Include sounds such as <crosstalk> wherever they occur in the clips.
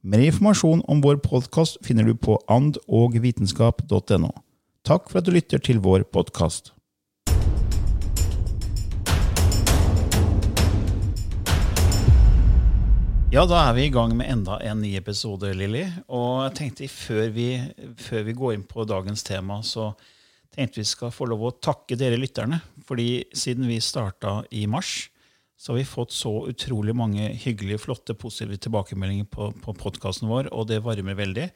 Mer informasjon om vår podkast finner du på andogvitenskap.no. Takk for at du lytter til vår podkast. Ja, da er vi i gang med enda en ny episode, Lilly. Og jeg tenkte før vi, før vi går inn på dagens tema, så tenkte vi skal få lov å takke dere lytterne. Fordi siden vi starta i mars, så har vi fått så utrolig mange hyggelige, flotte, positive tilbakemeldinger på, på podkasten vår, og det varmer veldig.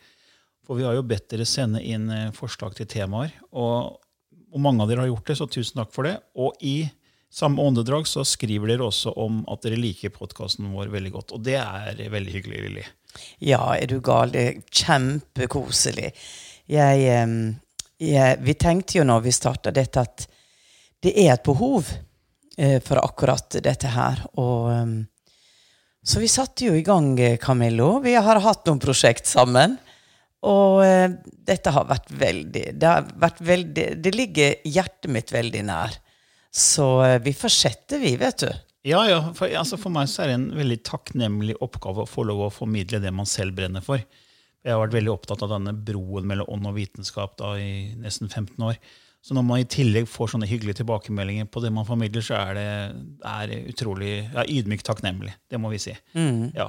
For vi har jo bedt dere sende inn eh, forslag til temaer, og, og mange av dere har gjort det, så tusen takk for det. Og i samme åndedrag så skriver dere også om at dere liker podkasten vår veldig godt. Og det er veldig hyggelig, Lilly. Ja, er du gal? Det er kjempekoselig. Jeg, jeg, vi tenkte jo når vi starta dette, at det er et behov eh, for akkurat dette her. Og så vi satte jo i gang, Camillo. Vi har hatt noen prosjekt sammen. Og eh, dette har vært veldig det, vært veldig det ligger hjertet mitt veldig nær. Så eh, vi fortsetter, vi, vet du. Ja, ja. For, altså for, meg er det en veldig takknemlig oppgave å få lov å formidle det man selv brenner for. Jeg har vært veldig opptatt av denne broen mellom ånd og vitenskap da, i nesten 15 år. Så når man i tillegg får sånne hyggelige tilbakemeldinger på det man formidler, så er det er utrolig ja, ydmykt takknemlig. Det må vi si. Mm. Ja,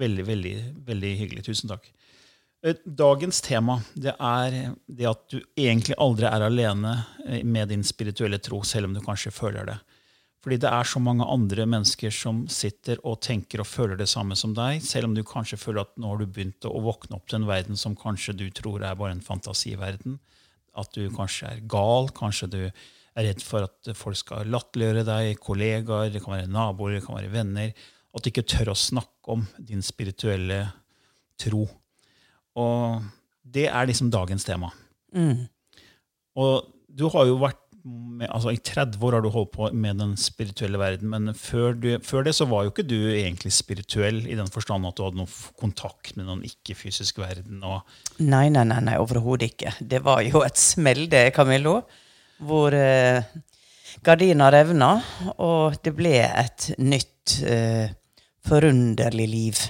Veldig, veldig, veldig hyggelig. Tusen takk. Eh, dagens tema det er det at du egentlig aldri er alene eh, med din spirituelle tro, selv om du kanskje føler det. Fordi det er så mange andre mennesker som sitter og tenker og føler det samme som deg, selv om du kanskje føler at nå har du begynt å våkne opp til en verden som kanskje du tror er bare en fantasiverden. At du kanskje er gal, kanskje du er redd for at folk skal latterliggjøre deg, kollegaer, det kan være naboer, det kan være venner. At du ikke tør å snakke om din spirituelle tro. Og det er liksom dagens tema. Mm. Og du har jo vært med, altså I 30 år har du holdt på med den spirituelle verden, men før, du, før, det så var jo ikke du egentlig spirituell i den forstand at du hadde noen kontakt med noen ikke-fysisk verden? nei, nei, nei, nei overhodet ikke. Det var jo et smell, det, Camillo, hvor eh, gardina revna, og det ble et nytt, eh, forunderlig liv.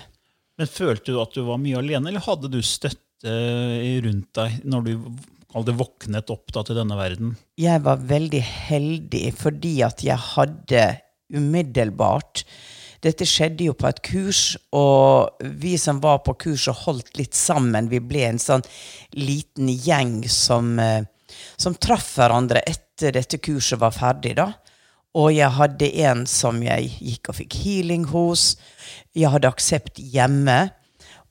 Men Følte du at du var mye alene, eller hadde du støtte rundt deg når du hadde våknet opp da, til denne verden? Jeg var veldig heldig fordi at jeg hadde umiddelbart dette skjedde jo på et kurs, og vi som var på kurset, holdt litt sammen. Vi ble en sånn liten gjeng som, eh, som traff hverandre etter dette kurset var ferdig, da. Og jeg hadde en som jeg gikk og fikk healing hos. Jeg hadde aksept hjemme.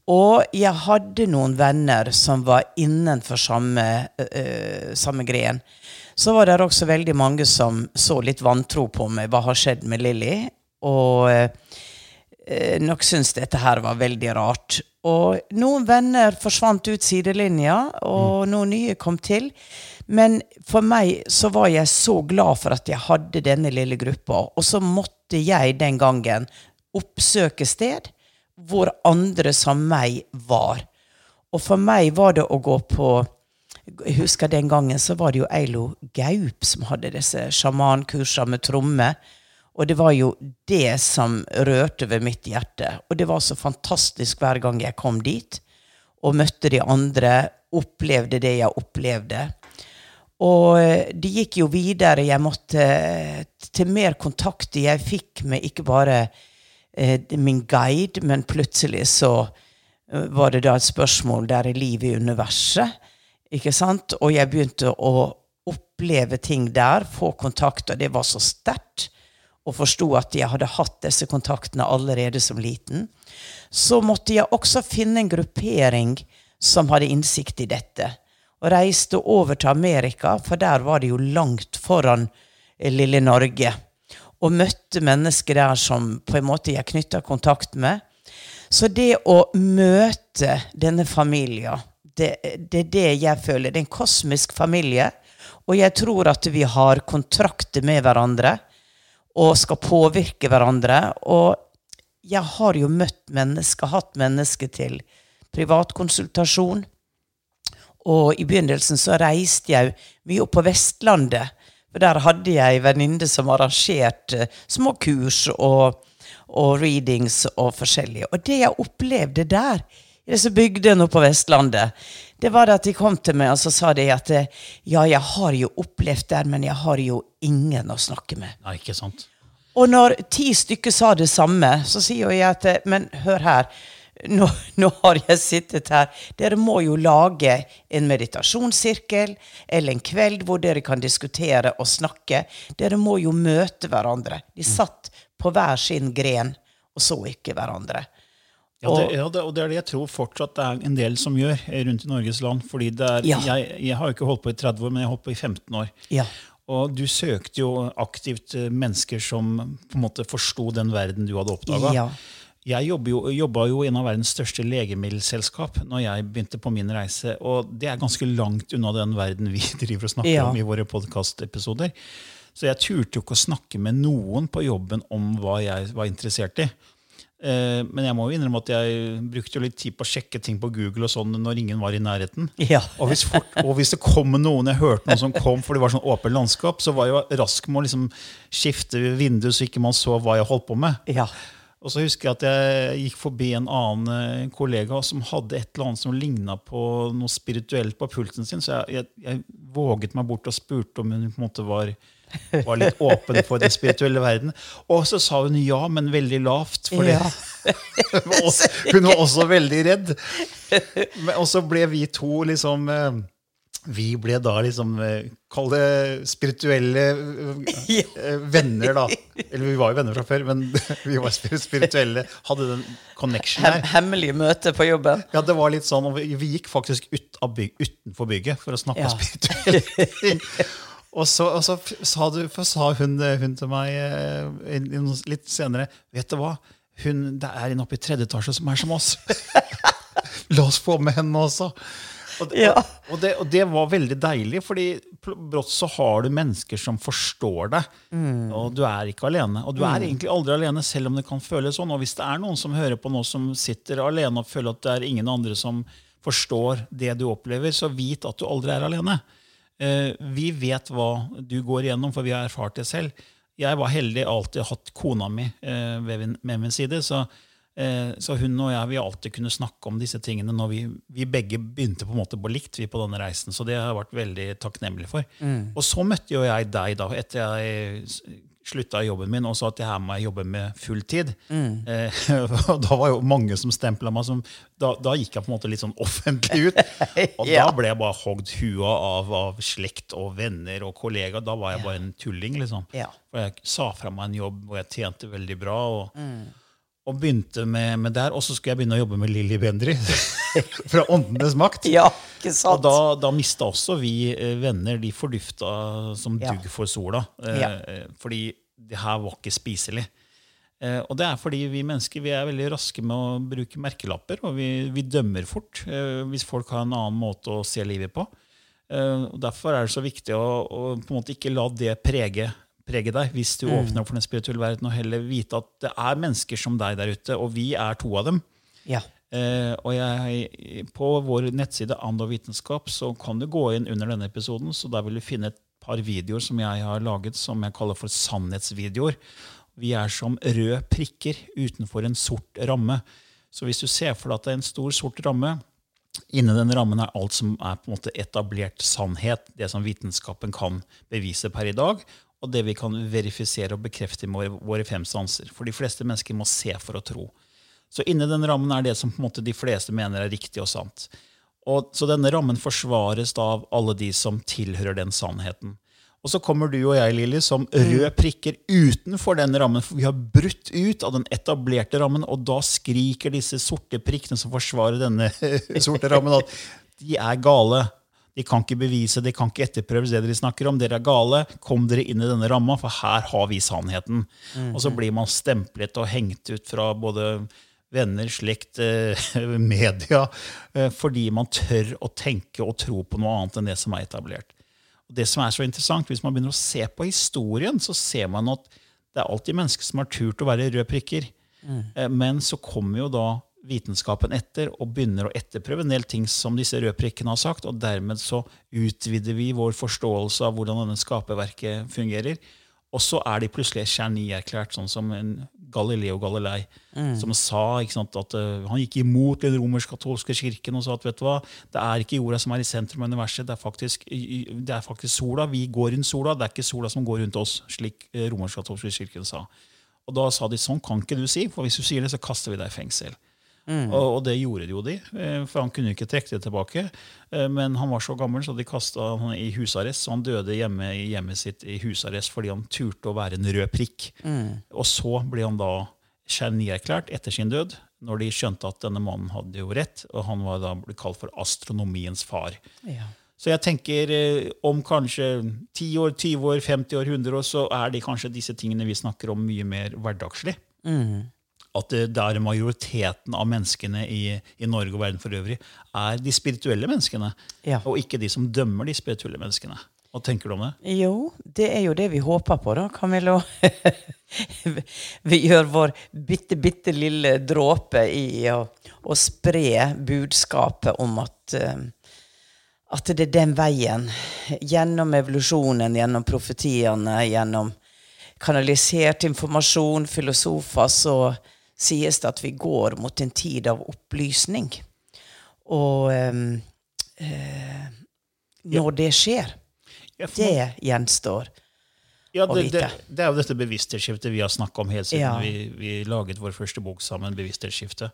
Og jeg hadde noen venner som var innenfor samme, uh, samme gren. Så var det også veldig mange som så litt vantro på meg. Hva har skjedd med Lilly? Og uh, nok syntes dette her var veldig rart. Og noen venner forsvant ut sidelinja, og mm. noen nye kom til. Men for meg så var jeg så glad for at jeg hadde denne lille gruppa. Og så måtte jeg den gangen oppsøke sted hvor andre som meg var. Og for meg var det å gå på Jeg husker den gangen så var det jo Eilo Gaup som hadde disse sjamankursene med tromme. Og det var jo det som rørte ved mitt hjerte. Og det var så fantastisk hver gang jeg kom dit og møtte de andre, opplevde det jeg opplevde. Og eh, det gikk jo videre. Jeg måtte eh, til mer kontakt. Jeg fikk med ikke bare min guide, men plutselig så eh, var det da et spørsmål der er liv i universet. Ikke sant? Og jeg begynte å oppleve ting der, få kontakt, og det var så sterkt. Og forsto at jeg hadde hatt disse kontaktene allerede som liten. Så måtte jeg også finne en gruppering som hadde innsikt i dette og reiste over til Amerika, for der var det jo langt foran eh, lille Norge. Og møtte mennesker der som på en måte jeg knytta kontakt med. Så det å møte denne familien, det, det er det jeg føler. Det er en kosmisk familie. Og jeg tror at vi har kontrakter med hverandre og skal påvirke hverandre. Og jeg har jo møtt mennesker, hatt mennesker til privatkonsultasjon. Og i begynnelsen så reiste jeg mye opp på Vestlandet. For der hadde jeg ei venninne som arrangerte små kurs og, og readings og forskjellige. Og det jeg opplevde der, i disse bygdene på Vestlandet, det var at de kom til meg og så sa de at ja, jeg har jo opplevd der, men jeg har jo ingen å snakke med. Nei, ikke sant? Og når ti stykker sa det samme, så sier jeg at Men hør her. Nå, nå, har jeg sittet her. Dere må jo lage en meditasjonssirkel eller en kveld hvor dere kan diskutere og snakke. Dere må jo møte hverandre. De satt på hver sin gren og så ikke hverandre. Ja, det, ja det, og det er det jeg tror fortsatt det er en del som gjør rundt i Norges land. fordi er, Ja. jeg, jeg har jo ikke holdt på i 30 år, men jeg har holdt på i 15 år. Ja. Og du søkte jo aktivt eh, mennesker som på en måte forsto den verden du hadde oppdaga. Ja. Jeg jobba jo, jo i en av verdens største legemiddelselskap når jeg begynte på min reise. Og det er ganske langt unna den verden vi <laughs> driver og snakker Ja. om i våre podkastepisoder. Så jeg turte jo ikke å snakke med noen på jobben om hva jeg var interessert i. Eh, Men jeg må jo innrømme at jeg brukte jo litt tid på å sjekke ting på Google og sånn når ingen var i nærheten. Ja. Og hvis, fort, og hvis det kom noen, jeg hørte noen som kom, for det var sånn åpent landskap, så var jeg rask med å liksom skifte vindu så ikke man så hva jeg holdt på med. Ja. Og så husker jeg at jeg gikk forbi en annen eh, kollega som hadde et eller annet som ligna på noe spirituelt på pulten sin, så jeg, jeg, jeg våget meg bort og spurte om hun på en måte var, var litt åpen for den spirituelle verden. Og så sa hun ja, men veldig lavt. For Ja. det, <laughs> hun var også- hun var også veldig redd. Men, og så ble vi to liksom eh, Vi ble da liksom eh, Kall det spirituelle eh, eh, venner, da. Eller vi var jo venner fra før, men <laughs> vi var spirituelle. Hadde den connection her. hemmelige møter på jobben. Ja, det var litt sånn, og vi, gikk faktisk ut av byg, utenfor bygget for å snakke Ja. spirituelle <laughs> ting. Og så, og så sa, du, sa hun, hun til meg litt senere Vet du hva? Hun, det er en oppe i tredje etasje som er som oss. <laughs> La oss få med henne også. Og, det- Ja. og, det, og det var veldig deilig, fordi brått så har du mennesker som forstår deg. Og du er ikke alene. Og du er egentlig aldri alene, selv om det kan føles sånn. Og hvis det er noen som hører på nå som sitter alene og føler at det er ingen andre som forstår det du opplever, så vit at du aldri er alene. Eh, vi vet hva du går igjennom, for vi har erfart det selv. Jeg var heldig alltid hatt kona mi eh, ved min, med min side. Så, så hun og jeg vi alltid kunne snakke om disse tingene når vi, vi begge begynte på en måte på likt vi på denne reisen. Så det har jeg vært veldig takknemlig for. Og så møtte jo jeg deg da, etter jeg slutta i jobben min og sa at det her må jeg jobbe med fulltid. Eh, <laughs> og da var jo mange som stempla meg som da, da gikk jeg på en måte litt sånn offentlig ut. <laughs> Og Ja. da ble jeg bare hogd hua av, av slekt og venner og kollegaer. Da var jeg bare en tulling, liksom. Ja. For jeg sa fra meg en jobb hvor jeg tjente veldig bra. Og, Mm. Og begynte med, med der. Og så skulle jeg begynne å jobbe med Lilly Bendry <laughs> fra Åndenes makt. Ja, ikke Og sant? da, da mista også vi eh, venner. De fordufta som Ja. dugg for sola. Eh, Ja. Fordi det her var ikke spiselig. Eh, og det er fordi vi mennesker vi er veldig raske med å bruke merkelapper, og vi, vi dømmer fort eh, hvis folk har en annen måte å se livet på. Eh, og Derfor er det så viktig å, å på en måte ikke la det prege, prege deg hvis du åpner opp for den spirituelle verden, og heller vite at det er mennesker som deg der ute, og vi er to av dem. Ja. Eh, og jeg, på vår nettside And og vitenskap så kan du gå inn under denne episoden, så der vil du finne et par videoer som jeg har laget som jeg kaller for sannhetsvideoer. Vi er som røde prikker utenfor en sort ramme. Så hvis du ser for deg at det er en stor, sort ramme, inni den rammen er alt som er på en måte etablert sannhet, det som vitenskapen kan bevise per i dag, og det vi kan verifisere og bekrefte med våre fem sanser. For de fleste mennesker må se for å tro. Så inni den rammen er det som på en måte de fleste mener er riktig og sant. Og, så denne rammen forsvares da av alle de som tilhører den sannheten. Og så kommer du og jeg, Lilly, som røde prikker utenfor den rammen. For vi har brutt ut av den etablerte rammen, og da skriker disse sorte prikkene som forsvarer denne <laughs> sorte rammen, at de er gale. De kan ikke bevise, de kan ikke etterprøves det dere snakker om. Dere er gale. Kom dere inn i denne ramma, for her har vi sannheten. Og så blir man stemplet og hengt ut fra både venner, slekt, eh, <laughs> media, eh, fordi man tør å tenke og tro på noe annet enn det som er etablert. Og det som er så interessant, Hvis man begynner å se på historien, så ser man at det er alltid mennesker som har turt å være røde prikker. Mm. Men så kommer jo da vitenskapen etter og begynner å etterprøve en del ting som disse røde prikkene har sagt, og dermed så utvider vi vår forståelse av hvordan denne skaperverket fungerer. Og så er de plutselig genierklært, sånn som en Galileo Galilei, mm. som sa sant, at uh, han gikk imot den romersk-katolske kirken og sa at vet du hva, det er ikke jorda som er i sentrum av universet, det er, faktisk, det er faktisk sola. Vi går rundt sola, det er ikke sola som går rundt oss, slik uh, romersk-katolske kirken sa. Og da sa de sånn kan ikke du si, for hvis du sier det, så kaster vi deg i fengsel. Mm. Og, og, det gjorde de jo de, eh, for han kunne ikke trekke det tilbake. Men han var så gammel, så de kasta han i husarrest. Så han døde hjemme i hjemmet sitt i husarrest fordi han turte å være en rød prikk. Mm. Og så ble han da genierklært etter sin død, når de skjønte at denne mannen hadde jo rett. Og han var da ble kalt for astronomiens far. Ja. Så jeg tenker om kanskje 10 år, 20 år, 50 år, 100 år, så er de kanskje disse tingene vi snakker om, mye mer hverdagslig. Mm at det er majoriteten av menneskene i, i, Norge og verden for øvrig er de spirituelle menneskene, ja. og ikke de som dømmer de spirituelle menneskene. Hva tenker du om det? Jo, det er jo det vi håper på, da, Camillo. <laughs> vi gjør vår bitte, bitte lille dråpe i å, å spre budskapet om at, uh, at det er den veien, gjennom evolusjonen, gjennom profetiene, gjennom kanalisert informasjon, filosofer, så sies det at vi går mot en tid av opplysning. Og eh, uh, når det skjer, det gjenstår ja, det, det, det, er jo dette bevissthetsskiftet vi har snakka om helt siden ja. vi, vi, laget vår første bok sammen. bevissthetsskiftet.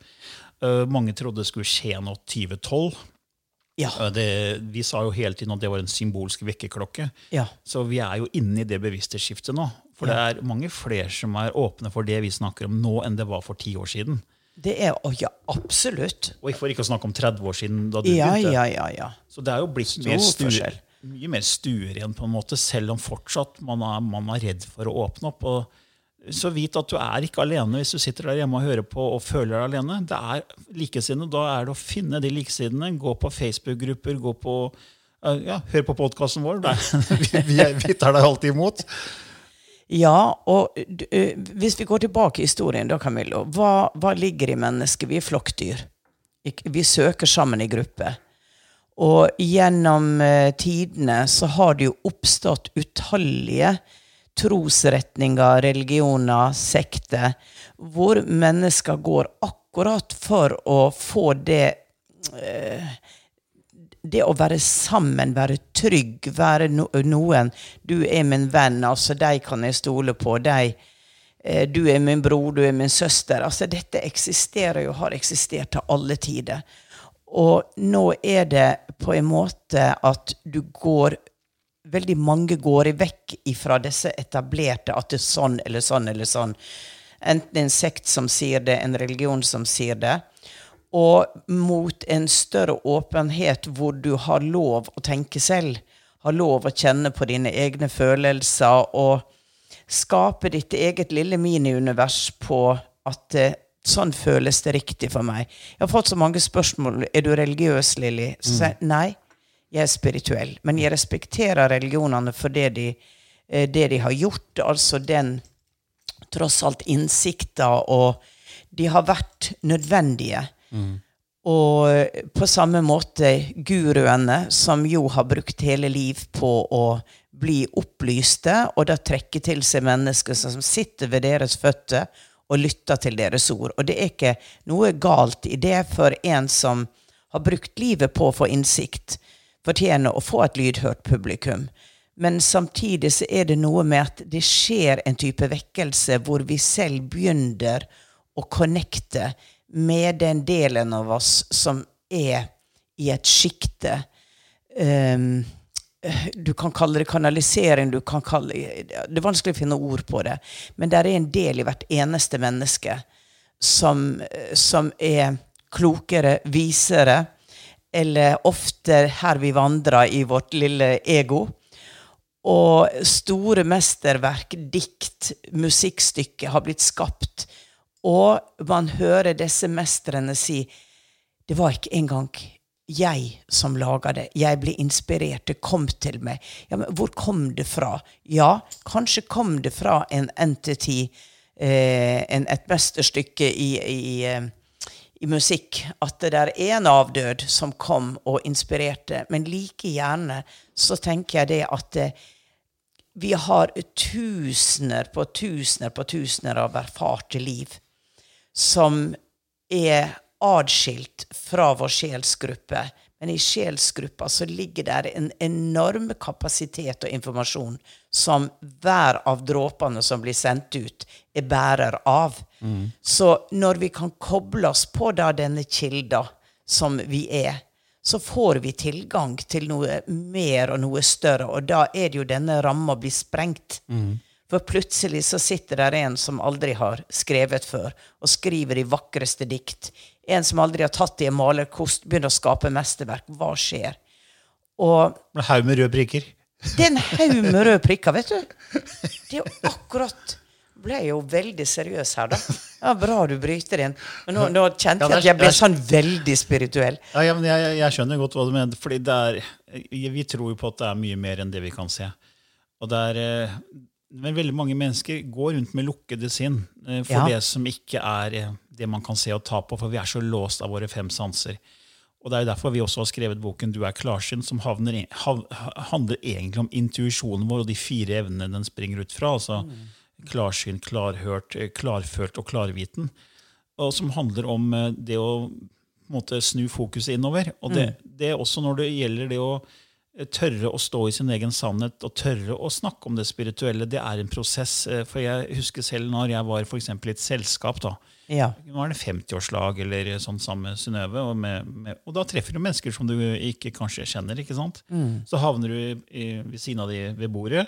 Uh, mange trodde det skulle skje nå 2012. Ja. Uh, det, vi sa jo hele tiden at det var en symbolsk vekkerklokke. Ja. Så vi er jo inne i det bevissthetsskiftet nå. For det er mange flere som er åpne for det vi snakker om nå, enn det var for ti år siden. Det er, Ja, absolutt. Og for ikke å snakke om 30 år siden, da du ja, begynte. Ja, ja, ja. Så det er jo blitt mer stuer, mye mer stuer igjen, på en måte, selv om fortsatt man er, man er redd for å åpne opp. og så vit at du er ikke alene hvis du sitter der hjemme og hører på og føler deg alene. Det er likesinnede. Da er det å finne de likesidene. Gå på Facebook-grupper, gå på ja, hør på podkasten vår. <laughs> vi, vi, vi tar deg alltid imot. Ja, og uh, hvis vi går tilbake i historien, da, Camillo, hva, hva ligger i mennesket? Vi er flokkdyr. Vi søker sammen i grupper. Og gjennom uh, tidene så har det jo oppstått utallige trosretninger, religioner, sekter, hvor mennesker går akkurat for å få det uh, det å være sammen, være trygg, være no noen Du er min venn, altså deg kan jeg stole på. De, eh, du er min bror, du er min søster. Altså Dette eksisterer jo, har eksistert til alle tider. Og nå er det på en måte at du går Veldig mange går vekk ifra disse etablerte at det er sånn eller sånn eller sånn. Enten en sekt som sier det, en religion som sier det og mot en større åpenhet hvor du har lov å tenke selv, har lov å kjenne på dine egne følelser og skape ditt eget lille miniunivers på at eh, sånn føles det riktig for meg. Jeg har fått så mange spørsmål. Er du religiøs, Lilly? Så sier jeg nei, jeg er spirituell. Men jeg respekterer religionene for det de, eh, det de har gjort. Altså den tross alt innsikta, og de har vært nødvendige. Mm. Og på samme måte guruene, som jo har brukt hele liv på å bli opplyste, og da trekke til seg mennesker som sitter ved deres føtter og lytter til deres ord. Og det er ikke noe galt i det for en som har brukt livet på å få innsikt, fortjener å få et lydhørt publikum. Men samtidig så er det noe med at det skjer en type vekkelse hvor vi selv begynner å connecte med den delen av oss som er i et sjikte. Um, du kan kalle det kanalisering, du kan kalle Det er vanskelig å finne ord på det. Men det er en del i hvert eneste menneske som, som er klokere, visere, eller ofte her vi vandrer i vårt lille ego. Og store mesterverk, dikt, musikkstykker har blitt skapt. Og man hører disse mestrene si det var ikke engang jeg som laga det. Jeg ble inspirert. Det kom til meg. Ja, men hvor kom det fra? Ja, kanskje kom det fra en entity, eh, en, et mesterstykke i, i, eh, i, musikk. At det er en avdød som kom og inspirerte. Men like gjerne så tenker jeg det at eh, vi har tusener på tusener på tusener av erfarte liv som er adskilt fra vår sjelsgruppe. Men i sjelsgruppa så ligger der en enorm kapasitet og informasjon som hver av dråpene som blir sendt ut, er bærer av. Mm. Så når vi kan koble oss på da denne kilda som vi er, så får vi tilgang til noe mer og noe større. Og da er det jo denne ramma blir sprengt. Mm. For plutselig så sitter der en som aldri har skrevet før, og skriver de vakreste dikt en som aldri har tatt i en malerkost, begynner å skape mesterverk. Hva skjer? Og En haug med røde prikker. Det er en haug med røde prikker, vet du. Det er jo akkurat ble jeg jo veldig seriøs her, da. Ja, Bra du bryter inn. Men nå, nå kjente jeg at jeg ble sånn veldig spirituell. Ja, ja men jeg, jeg, skjønner godt hva du mener. fordi er, Vi tror jo på at det er mye mer enn det vi kan se. Og det er, eh, men veldig mange mennesker går rundt med lukkede sinn eh, for ja. det som ikke er eh, det man kan se og ta på, for vi er så låst av våre fem sanser. Og Det er jo derfor vi også har skrevet boken 'Du er klarsynt', som havner, handler egentlig om intuisjonen vår og de fire evnene den springer ut fra. altså mm. Klarsynt, klarhørt, eh, klarfølt og klarviten. Og som handler om det å måte, snu fokuset innover. Og det, mm. det er også når det gjelder det å tørre å stå i sin egen sannhet og tørre å snakke om det spirituelle, det er en prosess. Eh, for jeg husker selv når jeg var for i et selskap. da, ja. Nå er det 50-årslag eller sånn sammen med Synnøve. Og, og, da treffer du mennesker som du ikke kanskje kjenner. ikke sant? Mm. Så havner du i, ved siden av de ved bordet.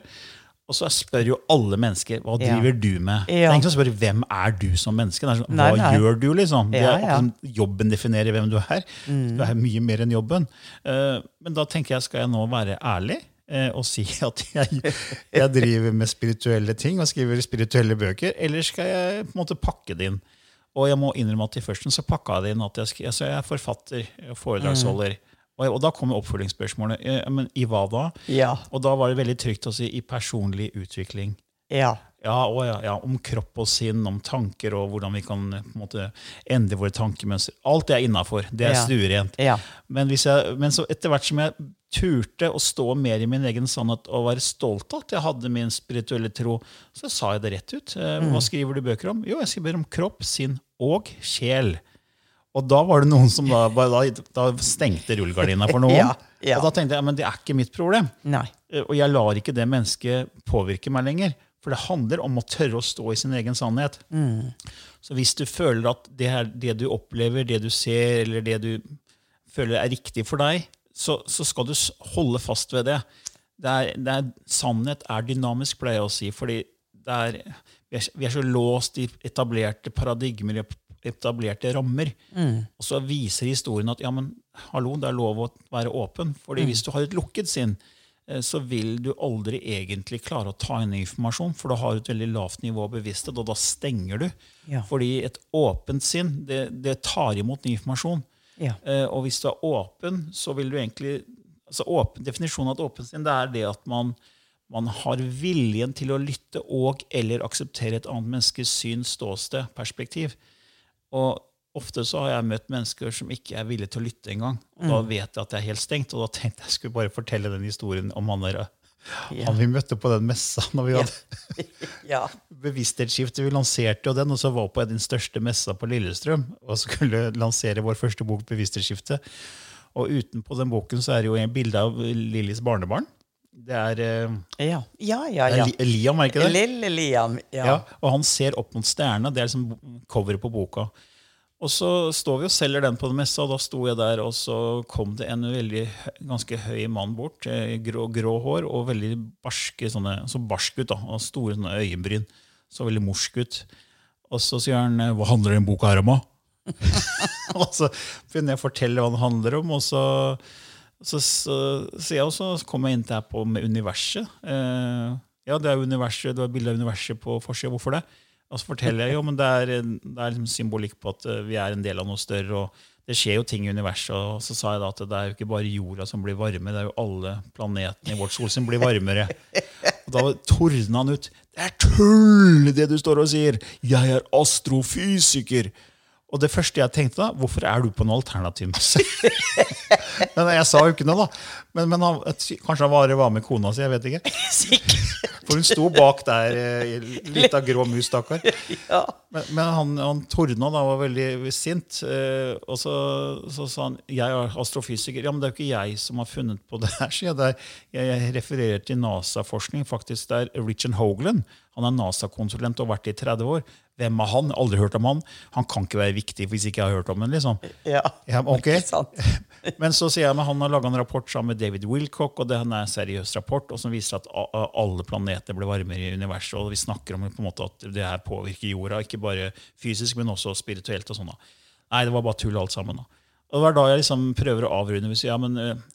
Og så spør jo alle mennesker hva driver ja. du med. Ja. Det er ingen som spør hvem er du som menneske. Sånn, hva nei, nei. gjør du? liksom? Ja, det er, jobben definerer hvem du er. Mm. Du er mye mer enn jobben. Uh, men da tenker jeg, skal jeg nå være ærlig uh, og si <laughs> at jeg, jeg, driver med spirituelle ting og skriver spirituelle bøker? Eller skal jeg på en måte pakke det inn? Og jeg må innrømme at i førsten så pakka jeg det inn at jeg, altså jeg er forfatter og foredragsholder. Mm. Og, da kommer oppfølgingsspørsmålet. Men i hva da? Ja. Og da var det veldig trygt å si i personlig utvikling. Ja. Ja, og ja, ja, Om kropp og sinn, om tanker og hvordan vi kan på en måte, endre våre tankemønster. Alt det er innafor. Det er ja. stuerent. Ja. Men, men så etter hvert som jeg turte å stå mer i min egen sannhet og være stolt av at jeg hadde min spirituelle tro, så sa jeg det rett ut. Eh, hva mm. skriver du bøker om? Jo, jeg skriver om kropp, sinn og sjel. Og da var det noen som da, da, da stengte rullegardina for noen. <laughs> ja, ja. Og da tenkte jeg men det er ikke mitt problem. Nei. Eh, og jeg lar ikke det mennesket påvirke meg lenger. For det handler om å tørre å stå i sin egen sannhet. Mm. Så hvis du føler at det, her, det, du opplever, det du ser, eller det du føler er riktig for deg, så, så skal du holde fast ved det. det, er, det er, sannhet er dynamisk, pleier jeg å si. fordi er, vi, er, vi er så låst i etablerte paradigmer etablerte rammer. Mm. Og så viser historien at ja, men hallo, det er lov å være åpen. fordi mm. hvis du har et lukket sinn, eh, så vil du aldri egentlig klare å ta inn informasjon, for du har et veldig lavt nivå av bevissthet, og da stenger du. Ja. Fordi et åpent sinn det, det tar imot ny informasjon. Ja. Eh, og hvis du er åpen, så vil du egentlig altså åpen, Definisjonen av et åpent sinn det er det at man, man har viljen til å lytte og eller akseptere et annet menneskes syn, ståsted, perspektiv. Og, ofte så har jeg møtt mennesker som ikke er villige til å lytte engang. Og da vet jeg at det er helt stengt, og da tenkte jeg skulle bare fortelle den historien om han der, han vi møtte på den messa. når vi hadde <laughs> Ja. bevissthetsskiftet. Vi lanserte jo den, og så var på den største messa på Lillestrøm og skulle lansere vår første bok, 'Bevissthetsskiftet'. Og utenpå den boken så er det jo en bilde av Lillys barnebarn. Det er eh, Ja, ja, ja. det er Liam, er ikke det? Lille Liam. Ja. Ja, og han ser opp mot stjernene. Det er liksom coveret på boka. Og så står vi og selger den på den messa, og da sto jeg der, og så kom det en veldig, ganske høy mann bort. eh, Grå, grå hår og veldig barske, sånne, så barsk ut. da, og Store sånne øyenbryn. Så veldig morsk ut. Og så sier han eh, 'Hva handler den boka her om', da? <laughs> og så begynner jeg å fortelle hva den handler om, og så, så, så, jeg også, så kom jeg inn til her på med universet. Eh, ja, det er universet, det var bilde av universet på forsida. Hvorfor det? Og så forteller jeg jo, men det er, det er liksom symbolikk på at eh, vi er en del av noe større. og Det skjer jo ting i universet. Og så sa jeg da at det er jo ikke bare jorda som blir varme, det er jo alle planetene i vårt sol som blir varmere. Og da tordna han ut. Det er tull, det du står og sier! Jeg er astrofysiker! Og det første jeg tenkte da, hvorfor er du på en alternativmesse? <laughs> men jeg sa jo ikke noe, da. Men, men han, kanskje han bare var med kona si, jeg vet ikke. <laughs> Sikkert. For hun sto bak der, eh, lita grå mus, stakkar. Ja. Men, men han, han tordna da, var veldig sint. eh, og så, så sa han jeg er astrofysiker. Ja, men det er jo ikke jeg som har funnet på det her. sier jeg. Det er, jeg, refererer til NASA-forskning. faktisk Det er Richard Hoagland. Han er NASA-konsulent og har vært det i 30 år. Hvem er han? Aldri hørt om han. Han kan ikke være viktig hvis ikke jeg har hørt om han. liksom. Ja. Ja, okay. Ikke sant? <laughs> Men så sier jeg at han har laga en rapport sammen med David Wilcock, og det er en seriøs rapport, og som viser at alle planeter blir varmere i universet. Og vi snakker om på en måte at det her påvirker jorda, ikke bare fysisk, men også spirituelt. og sånn da. Nei, det var bare tull alt sammen. da. Og det var da jeg liksom prøver å avrunde. Hvis, ja, men uh,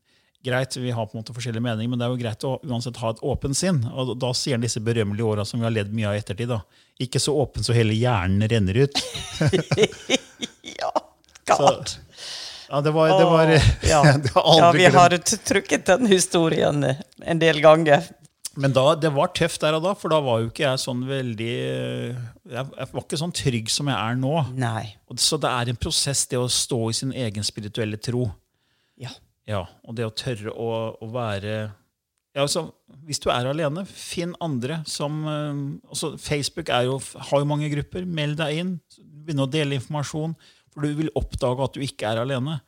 Greit, vi har på en måte forskjellige meninger, men det er jo greit å uansett ha et åpent sinn. Og da sier han disse berømmelige åra som vi har ledd mye av i ettertid. da. Ikke så åpen så hele hjernen renner ut. <laughs> Ja, God. Ja, det var, det var, Åh, ja. <laughs> det har ja, vi glemt. har trukket den historien eh, en del ganger. Men da, det var tøft der og da, for da var jo ikke jeg sånn veldig Jeg, jeg var ikke sånn trygg som jeg er nå. Nei. Så det er en prosess, det å stå i sin egen spirituelle tro. Ja. Ja, Og det å tørre å, å være ja, altså, Hvis du er alene, finn andre som eh, altså, Facebook er jo, har jo mange grupper. Meld deg inn. Begynn å dele informasjon. For du vil oppdage at du ikke er alene.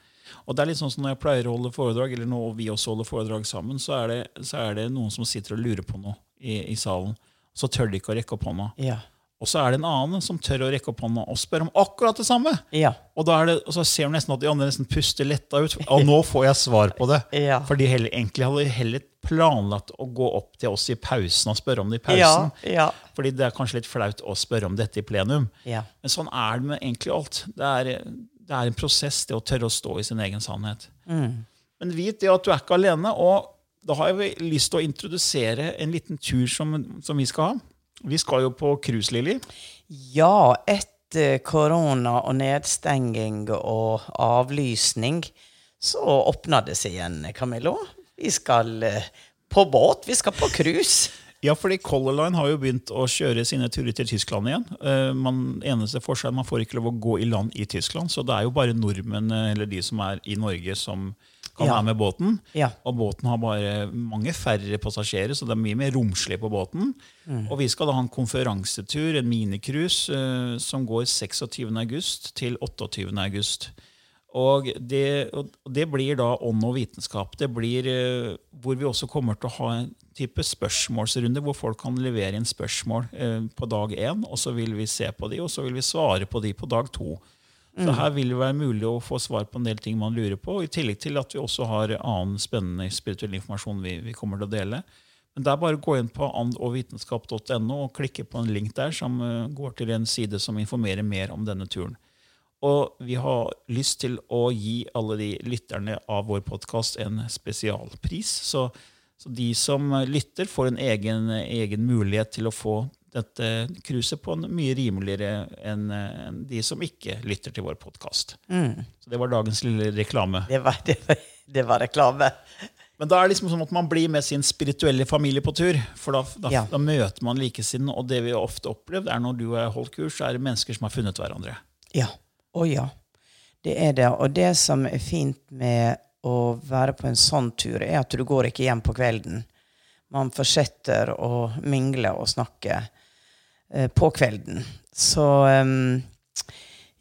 Og det er litt sånn som Når jeg pleier å holde foredrag, eller når vi også holder foredrag sammen, så er det, så er det noen som sitter og lurer på noe i, i salen. Så tør de ikke å rekke opp hånda. Ja. Og så er det en annen som tør å rekke opp hånda og spørre om akkurat det samme. Ja. Og, da er det, og så ser du nesten at de andre nesten puster letta ut. Og nå får jeg svar på det. Ja. For de heller, egentlig hadde heller planlagt å gå opp til oss i pausen og spørre om det i pausen. Ja. Fordi det er kanskje litt flaut å spørre om dette i plenum. Ja. Men sånn er det med egentlig alt. Det er, det er en prosess, det å tørre å stå i sin egen sannhet. Men vit det at du er ikke alene. Og da har jeg lyst til å introdusere en liten tur som, som vi skal ha. Vi skal jo på cruise, Lilly. Ja, etter korona og nedstenging og avlysning, så åpna det seg igjen, Camillo. Vi skal eh, på båt, vi skal på cruise. Ja, fordi Color Line har jo begynt å kjøre sine turer til Tyskland igjen. Eh, Man, eneste forskjell, man får ikke lov å gå i land i Tyskland, så det er jo bare nordmenn eh, eller de som er i Norge, som kan Ja. være med båten. Ja. Og båten har bare mange færre passasjerer, så det er mye mer romslig på båten. Og vi skal da ha en konferansetur, en minicruise, som går 26. august til 28. Og det, og det blir da ånd og vitenskap. Det blir eh, hvor vi også kommer til å ha en type spørsmålsrunde hvor folk kan levere inn spørsmål eh, på dag én, og så vil vi se på de, og så vil vi svare på de på dag to. Så her vil det være mulig å få svar på en del ting man lurer på, i tillegg til at vi også har annen spennende spirituell informasjon vi, vi kommer til å dele. Men det er bare å gå inn på andogvitenskap.no og klikke på en link der som uh, går til en side som informerer mer om denne turen. Og vi har lyst til å gi alle de lytterne av vår podkast en spesialpris. Så, så de som lytter, får en egen, egen mulighet til å få dette cruiset på en mye rimeligere enn de som ikke lytter til vår podkast. Så det var dagens lille reklame. Det var, det var, det var reklame. Men da er det liksom sånn at man blir med sin spirituelle familie på tur. For da, da, Ja. da møter man likesinnede. Og det vi ofte opplevd, er når du har holdt kurs, er det mennesker som har funnet hverandre. Ja. Å ja. Det er det. Og det som er fint med å være på en sånn tur, er at du går ikke hjem på kvelden. Man fortsetter å mingle og snakke eh, på kvelden. Så um,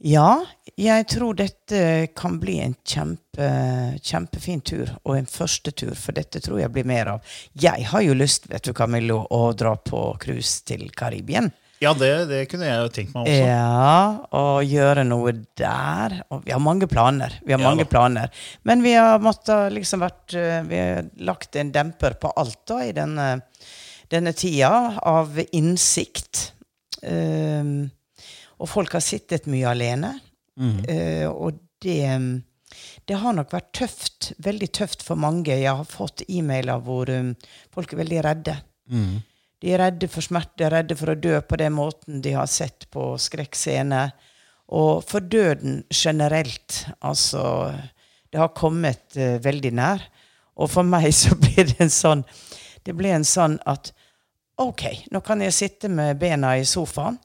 ja, jeg tror dette kan bli en kjempe, kjempefin tur, og en første tur, for dette tror jeg blir mer av. Jeg har jo lyst, vet du, Camillo, å dra på cruise til Karibien. Ja, det, det kunne jeg jo tenkt meg også. Ja, og gjøre noe der. Og vi har mange planer. Vi har Ja mange da. planer. Men vi har måttet liksom vært eh, Vi har lagt en demper på alt da i denne, denne tida av innsikt. Um, og folk har sittet mye alene. Eh, og det det har nok vært tøft, veldig tøft for mange. Jeg har fått e-mailer hvor um, folk er veldig redde. De er redde for smerte, de er redde for å dø på den måten de har sett på skrekkscener. Og for døden generelt. Altså Det har kommet uh, veldig nær. Og for meg <laughs> så blir det en sånn Det blir en sånn at OK, nå kan jeg sitte med bena i sofaen.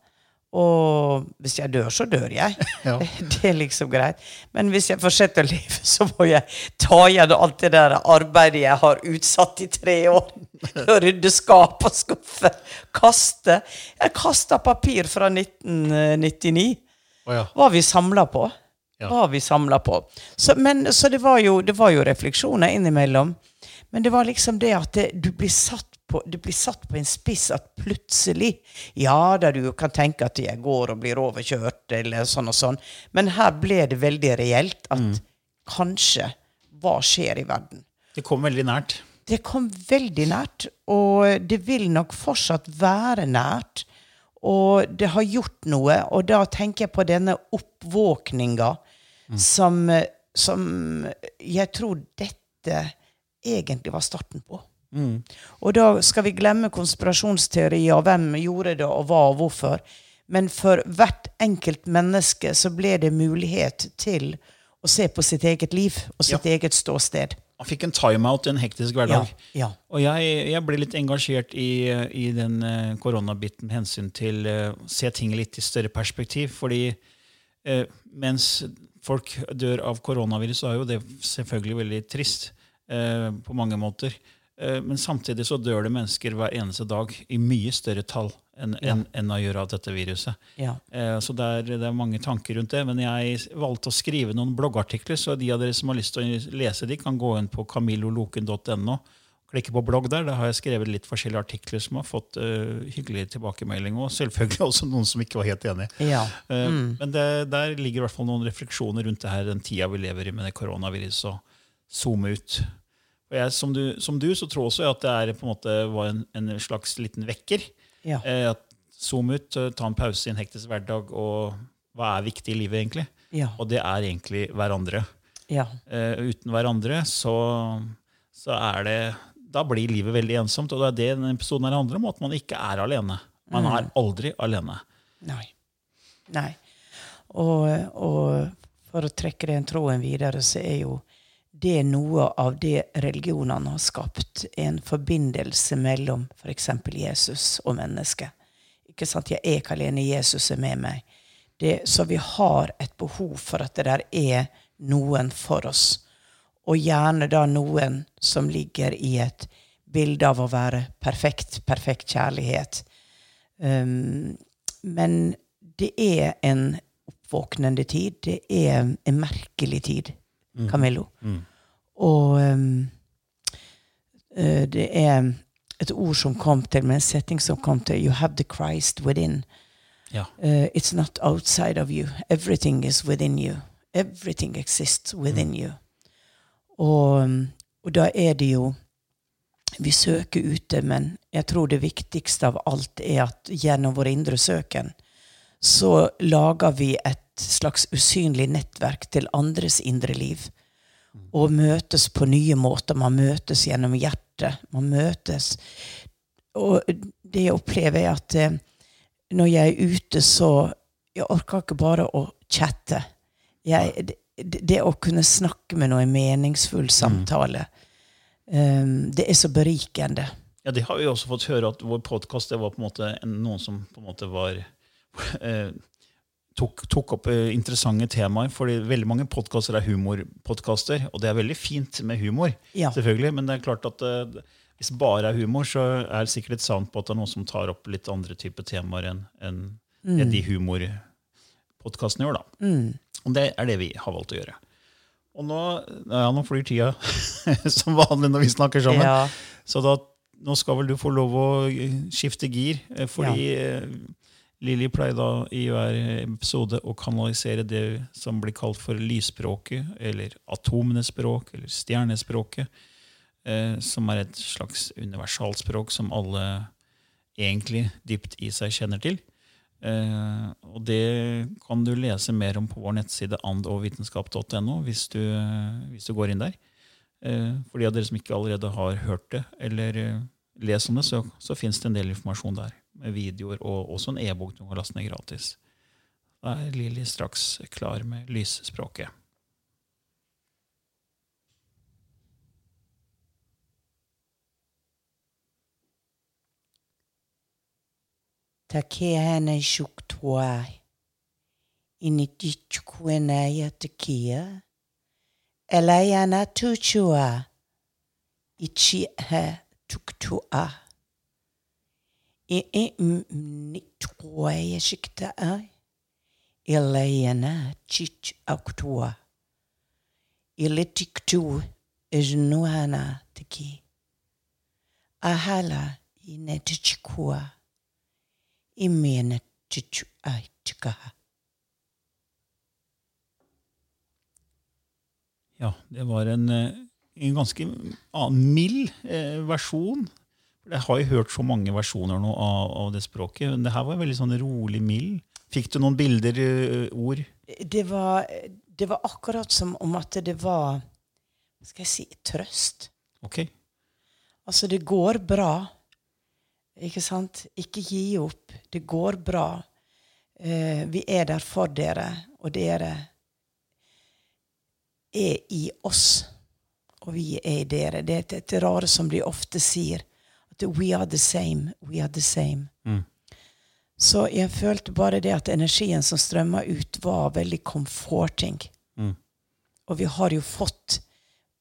Og hvis jeg dør, så dør jeg. <laughs> Ja. <laughs> Det er liksom greit. Men hvis jeg fortsetter å leve, så må jeg ta igjen alt det der arbeidet jeg har utsatt i tre år. <laughs> Rydde skap og skuffe. Kaste. Jeg kasta papir fra 1999. Oh, ja. Hva vi samla på. Ja. Hva vi samla på. Så, men, så det, var jo, det var jo refleksjoner innimellom. Men det var liksom det at det, du blir satt på, du blir satt på en spiss at plutselig Ja da, du kan tenke at jeg går og blir overkjørt, eller sånn og sånn. Men her ble det veldig reelt at kanskje Hva skjer i verden? Det kom veldig nært. Det kom veldig nært, og det vil nok fortsatt være nært. Og det har gjort noe, og da tenker jeg på denne oppvåkninga som, som jeg tror dette egentlig var starten på. Og da skal vi glemme konspirasjonsteorier og hvem gjorde det, og hva og hvorfor. Men for hvert enkelt menneske så ble det mulighet til å se på sitt eget liv og sitt Ja. eget ståsted. Han fikk en timeout i en hektisk hverdag. ja. Og jeg, jeg ble litt engasjert i, i den eh, koronabiten med hensyn til å å se ting litt i større perspektiv. Fordi uh, mens folk dør av koronavirus, så er jo det selvfølgelig veldig trist uh, på mange måter. Eh, men samtidig så dør det mennesker hver eneste dag i mye større tall enn ja. en, en å gjøre av dette viruset. Ja. Eh, Så det er, det er mange tanker rundt det. Men jeg valgte å skrive noen bloggartikler, så de av dere som har lyst til å lese de, kan gå inn på camilloloken.no. Klikke på blogg der. Der har jeg skrevet litt forskjellige artikler som har fått uh, hyggelig tilbakemelding. Og selvfølgelig <laughs> også noen som ikke var helt enig. Ja. Eh, Men det, der ligger i hvert fall noen refleksjoner rundt det her, den tida vi lever i med det koronaviruset. Og zoome ut. Og jeg, som, du, som du, så tror også jeg at det er, på en måte, var en, en slags liten vekker. Ja. Eh, at Zoom ut, eh, ta en pause i en hektisk hverdag, og hva er viktig i livet, egentlig? Ja. Og det er egentlig hverandre. Ja. Eh, uten hverandre så, så er det Da blir livet veldig ensomt, og det er det denne episoden her handler om, at man ikke er alene. Man er aldri alene. Nei. Nei. Og, og for å trekke den tråden videre, så er jo det er noe av det religionene har skapt. En forbindelse mellom f.eks. Jesus og mennesket. Ikke sant? Jeg er ikke alene, Jesus er med meg. Det, så vi har et behov for at det der er noen for oss. Og gjerne da noen som ligger i et bilde av å være perfekt, perfekt kjærlighet. Um, men det er en oppvåknende tid. Det er en merkelig tid, Camillo. Og um, eh, det er et ord som kom til, med en setting som kom til You have the Christ within. Ja. Uh, it's not outside of you. Everything is within you. Everything exists within you. Og, um, og da er det jo Vi søker ute, men jeg tror det viktigste av alt er at gjennom vår indre søken så lager vi et slags usynlig nettverk til andres indre liv. Og møtes på nye måter. Man møtes gjennom hjertet. Man møtes Og det jeg opplever, er at eh, når jeg er ute, så Jeg orker ikke bare å chatte. Jeg, det, det å kunne snakke med noen meningsfull samtale, um, det er så berikende. Ja, det har vi også fått høre at vår podkast var på en måte noen som på en måte var <laughs> eh, tok, tok opp eh, interessante temaer. fordi veldig mange podkaster er humorpodkaster, og det er veldig fint med humor. Ja. selvfølgelig, Men det er klart at eh, hvis det bare er humor, så er det sikkert et savn på at det er noen som tar opp litt andre typer temaer enn enn det de humorpodkastene gjør. da. Og det er det vi har valgt å gjøre. Og nå, ja, nå flyr tida <laughs> som vanlig når vi snakker sammen. Ja. Så da, nå skal vel du få lov å skifte gir, eh, fordi eh, Lilly pleier da i hver episode å kanalisere det som blir kalt for lysspråket, eller atomenes språk, eller stjernespråket, eh, som er et slags universalspråk som alle egentlig dypt i seg kjenner til. Eh, og det kan du lese mer om på vår nettside andogvitenskap.no hvis, du, hvis du går inn der. Eh, for de av dere som ikke allerede har hørt det eller eh, lest om det, så, så fins det en del informasjon der. Med videoer og også en e-bok du kan laste ned gratis. Da er Lilly straks klar med lysspråket. Takehana shuktuai. Initichuenaya tekia. Elayana tuchua. Ichiha tuktua. I nitwaya shiktai. Elayana chich aktua. Ilitiktu ejnuhana teki. Ahala inetichikua. Imene chichu aitikaha. Ja, det var en, eh, en ganske ah, mild eh, versjon. Jeg har jo hørt så mange versjoner nå av, av det språket. men det her var veldig sånn rolig mild. Fikk du noen bilder, eh, ord? Det var, det var akkurat som om at det var skal jeg si trøst. Ok. Altså, det går bra. Ikke sant? Ikke gi opp. Det går bra. Uh, vi er der for dere, og dere er i oss, og vi er i dere. Det er et rare som de ofte sier. We are the same. We are the same. Mm. Så jeg følte bare det at energien som strømma ut, var veldig comforting. Mm. Og vi har jo fått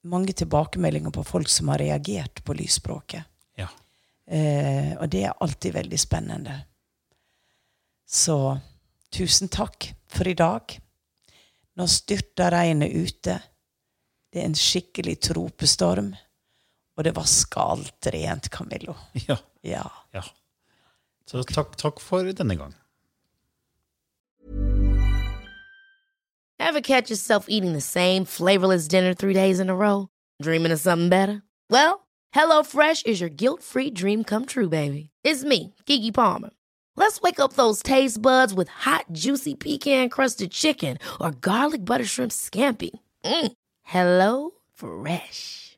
mange tilbakemeldinger på folk som har reagert på lysspråket. Ja. Eh, og det er alltid veldig spennende. Så tusen takk for i dag. Nå styrter regnet ute. Det er en skikkelig tropestorm. Og det vasker alt rent, Camillo. ja. Ja. ja. Så takk, takk for denne gang. Ever catch yourself eating the same flavorless dinner three days in a row? Dreaming of something better? Well, HelloFresh is your guilt free dream come true, baby. It's me, Kiki Palmer. Let's wake up those taste buds with hot, juicy pecan crusted chicken or garlic butter shrimp scampi. Mm. Hello Fresh.